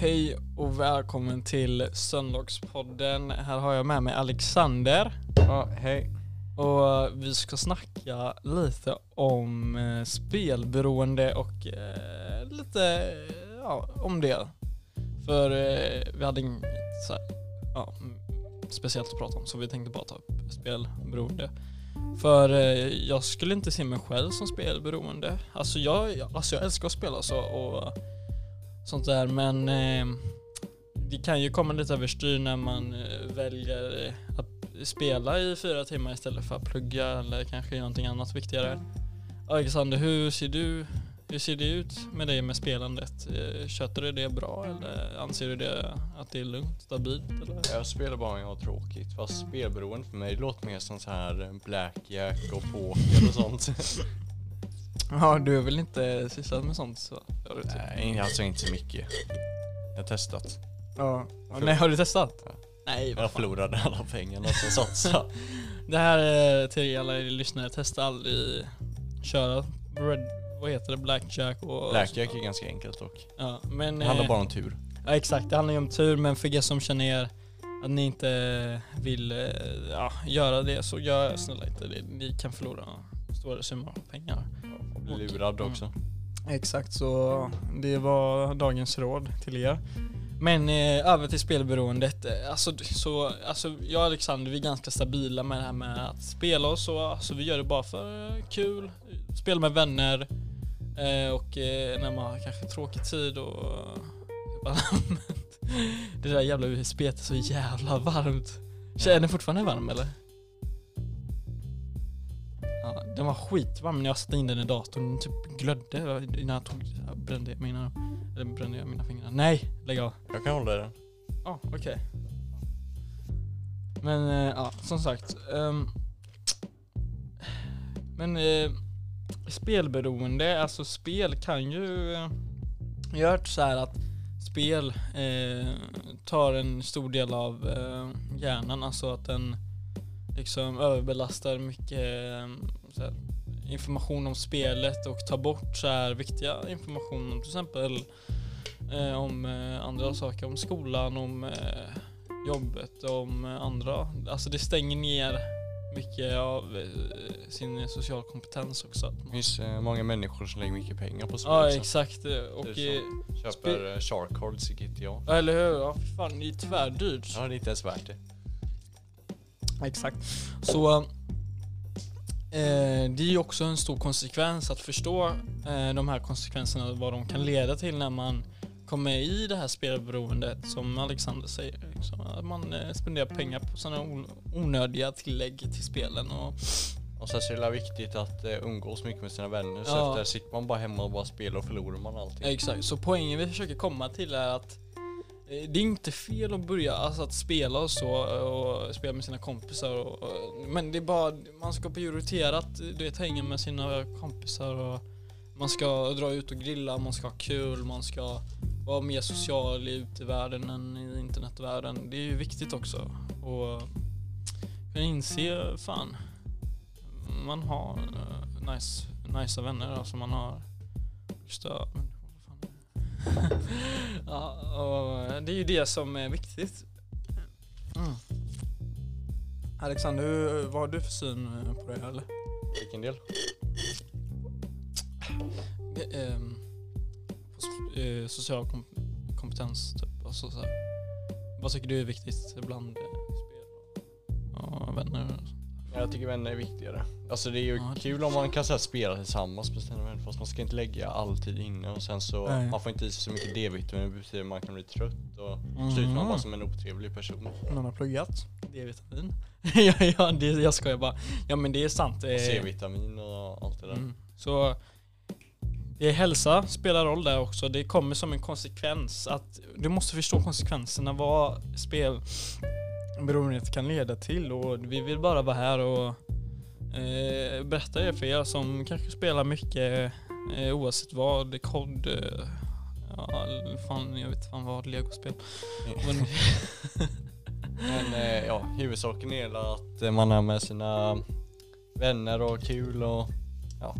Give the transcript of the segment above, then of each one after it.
Hej och välkommen till Söndagspodden. Här har jag med mig Alexander Ja, hej. och vi ska snacka lite om eh, spelberoende och eh, lite ja, om det. För eh, vi hade inget så här, ja, mm, speciellt att prata om så vi tänkte bara ta upp spelberoende. För eh, jag skulle inte se mig själv som spelberoende. Alltså jag, alltså jag älskar att spela så och sånt där men eh, det kan ju komma lite överstyr när man eh, väljer eh, att spela i fyra timmar istället för att plugga eller kanske göra någonting annat viktigare. Alexander, hur ser du hur ser det ut med dig med spelandet? Eh, Sköter du det bra eller anser du det att det är lugnt, stabilt? Eller? Jag spelar bara när jag har tråkigt. Fast spelberoende för mig låter mer som så här blackjack och poker och sånt. Ja, du har väl inte sysslat med sånt så? Du typ. Nej, alltså inte så mycket. Jag har testat. Ja. Nej, har du testat? Ja. Nej, vad Jag fan. förlorade alla pengarna som satsade. Det här är till alla er lyssnare, testa aldrig köra red, vad heter det, blackjack och... Blackjack är ganska enkelt dock. Ja, men... Det handlar eh, bara om tur. Ja exakt, det handlar ju om tur men för er som känner er att ni inte vill eh, ja, göra det så gör snälla inte det. Ni kan förlora stora summor pengar. Och bli lurad Mm. Exakt, så det var dagens råd till er. Men eh, över till spelberoendet. Eh, alltså, så, alltså jag och Alexander vi är ganska stabila med det här med att spela och så. Alltså, vi gör det bara för eh, kul. Spela med vänner. Eh, och eh, när man har kanske tråkig tid och eh, Det där jävla USB är så jävla varmt. Är den fortfarande varm eller? Den var skitvarm när jag satte in den i datorn. Den typ glödde innan jag tog, jag brände mina, eller brände jag mina fingrar. Nej, lägg av. Jag kan hålla den. Ja, okej. Men eh, ja, som sagt. ehm, men eh, spelberoende, alltså spel kan ju... eh, Jag har hört så att spel eh, tar en stor del av eh, hjärnan, alltså att den liksom överbelastar mycket eh, så här, information om spelet och tar bort så här viktiga information om till exempel eh, om eh, andra saker, om skolan, om eh, jobbet, om eh, andra. Alltså det stänger ner mycket av eh, sin social kompetens också. Det finns eh, många människor som lägger mycket pengar på spel Ja också. exakt och Köper shark cards i GTA. ja, eller hur? Ja fan det är ju tvärdyrt. Ja, det är inte ens värt det. Exakt. Så eh, det är ju också en stor konsekvens att förstå eh, de här konsekvenserna, vad de kan leda till när man kommer i det här spelberoendet som Alexander säger. Liksom, att man eh, spenderar pengar på sådana onödiga tillägg till spelen och Och sen så är det viktigt att umgås mycket med sina vänner. Så Ja. efter sitter man bara hemma och bara spelar och förlorar man allting. Exakt, så poängen vi försöker komma till är att Eh, det är inte fel att börja alltså att spela och så och spela med sina kompisar och, och, men det är bara, man ska prioritera att du vet hänga med sina kompisar och man ska dra ut och grilla, man ska ha kul, man ska vara mer social i utevärlden än i internetvärlden. Det är ju viktigt också och kunna inse, fan, man har uh, nice, nice vänner, alltså man har just men ja, och det är ju det som är viktigt. Mm. Alexander, hur, vad har du för syn eh, på det här eller? Vilken del? Det, ehm, på eh, social kom kompetens typ, alltså så här. Vad tycker du är viktigt bland eh, spel och, och vänner? och så? Jag tycker vänner är viktigare. Alltså det är ju Ja, det- kul om man kan så här, spela tillsammans med sina vänner fast man ska inte lägga all tid inne och sen så Nej. man får inte i sig så mycket D-vitamin det betyder att man kan bli trött och Mm. slutar man bara som en otrevlig person. Någon har pluggat? D-vitamin? ja, ja det, jag skojar bara. Ja men det är sant. Och eh, C-vitamin och allt det där. Mm. Så det är hälsa spelar roll där också. Det kommer som en konsekvens att du måste förstå konsekvenserna vad spelberoendet kan leda till och vi vill bara vara här och eh, berätta det för er som kanske spelar mycket eh, oavsett vad, kod, eh, ja fan jag vet fan vad, legospel. Men, Men eh, ja, huvudsaken är att man är med sina vänner och kul och ja,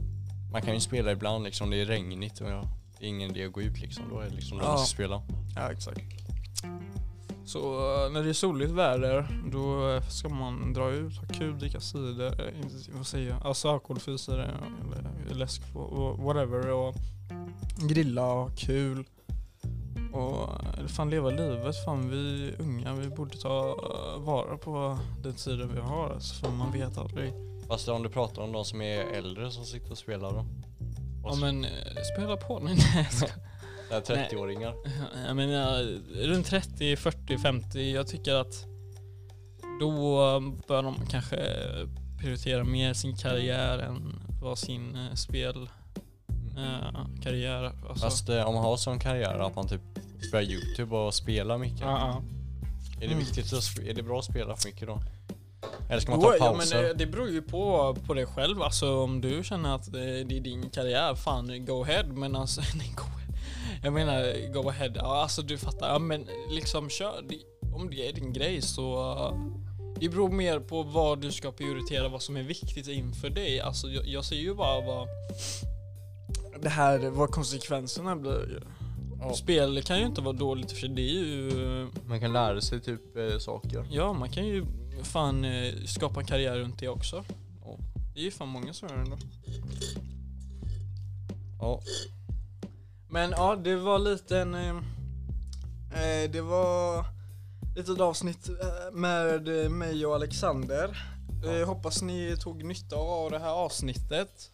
man kan ju spela ibland liksom det är regnigt och ja, det är ingen idé att gå ut liksom. Då är det liksom då Ja. man ska spela. Ja, exakt. Så eh, när det är soligt väder, då eh, ska man dra ut, ha kul, dricka cider, eh, vad säger jag, alltså alkoholfri cider eller läsk, och- whatever och grilla och ha kul. Och fan leva livet, fan vi unga, vi borde ta vara på den tiden vi har alltså, för man vet aldrig. Fast om du pratar om de som är äldre som sitter och spelar då? Ja men spela på, nej nej jag skojar. Det här 30-åringar. Jag menar runt 30, 40, 50. Jag tycker att då bör de kanske prioritera mer sin karriär än vad sin eh, spelkarriär. alltså. Fast eh, om man har sån karriär att man typ spelar YouTube och spelar mycket. ja. Är det Mm. viktigt att är det bra att spela för mycket då? Eller ska man ta ja, men pauser? det, det beror ju på, på dig själv. Alltså om du känner att det, det är din karriär, fan go ahead. Men alltså, ahead. Jag menar go ahead. Ja, alltså du fattar. Ja, men liksom kör. Om det är din grej så det beror mer på vad du ska prioritera, vad som är viktigt inför dig. Alltså jag, jag ser ju bara vad det här, vad konsekvenserna blir. Ja. Spel kan ju inte vara dåligt för det är ju Man kan lära sig typ eh, saker. Ja, man kan ju fan eh, skapa en karriär runt det också. Det är ju fan många som gör det ändå. Ja. Men ja, det var lite en... Eh, eh, det var lite ett avsnitt eh, med eh, mig och Alexander. Ja. Eh, hoppas ni tog nytta av det här avsnittet.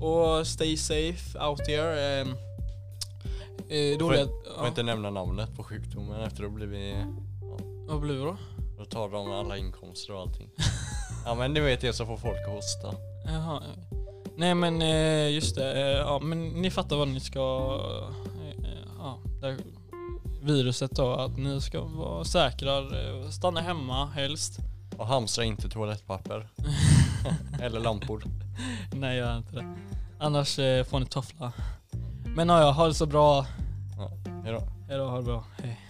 Och stay safe out there. Eh, eh, dåliga... Får Ja, inte nämna namnet på sjukdomen efter då blir vi... vad blir det då? Då tar de alla inkomster och allting. ja men ni vet det som får folk hosta. Jaha. Nej men eh, just det, eh, ja men ni fattar vad ni ska, eh, ja, viruset då, att ni ska vara säkra, stanna hemma helst. Och hamstra inte toalettpapper. Eller lampor. Nej gör inte det. Annars får ni toffla. Men ja, ja, ha det så bra. Hejdå. Hejdå, ha det bra. Hej.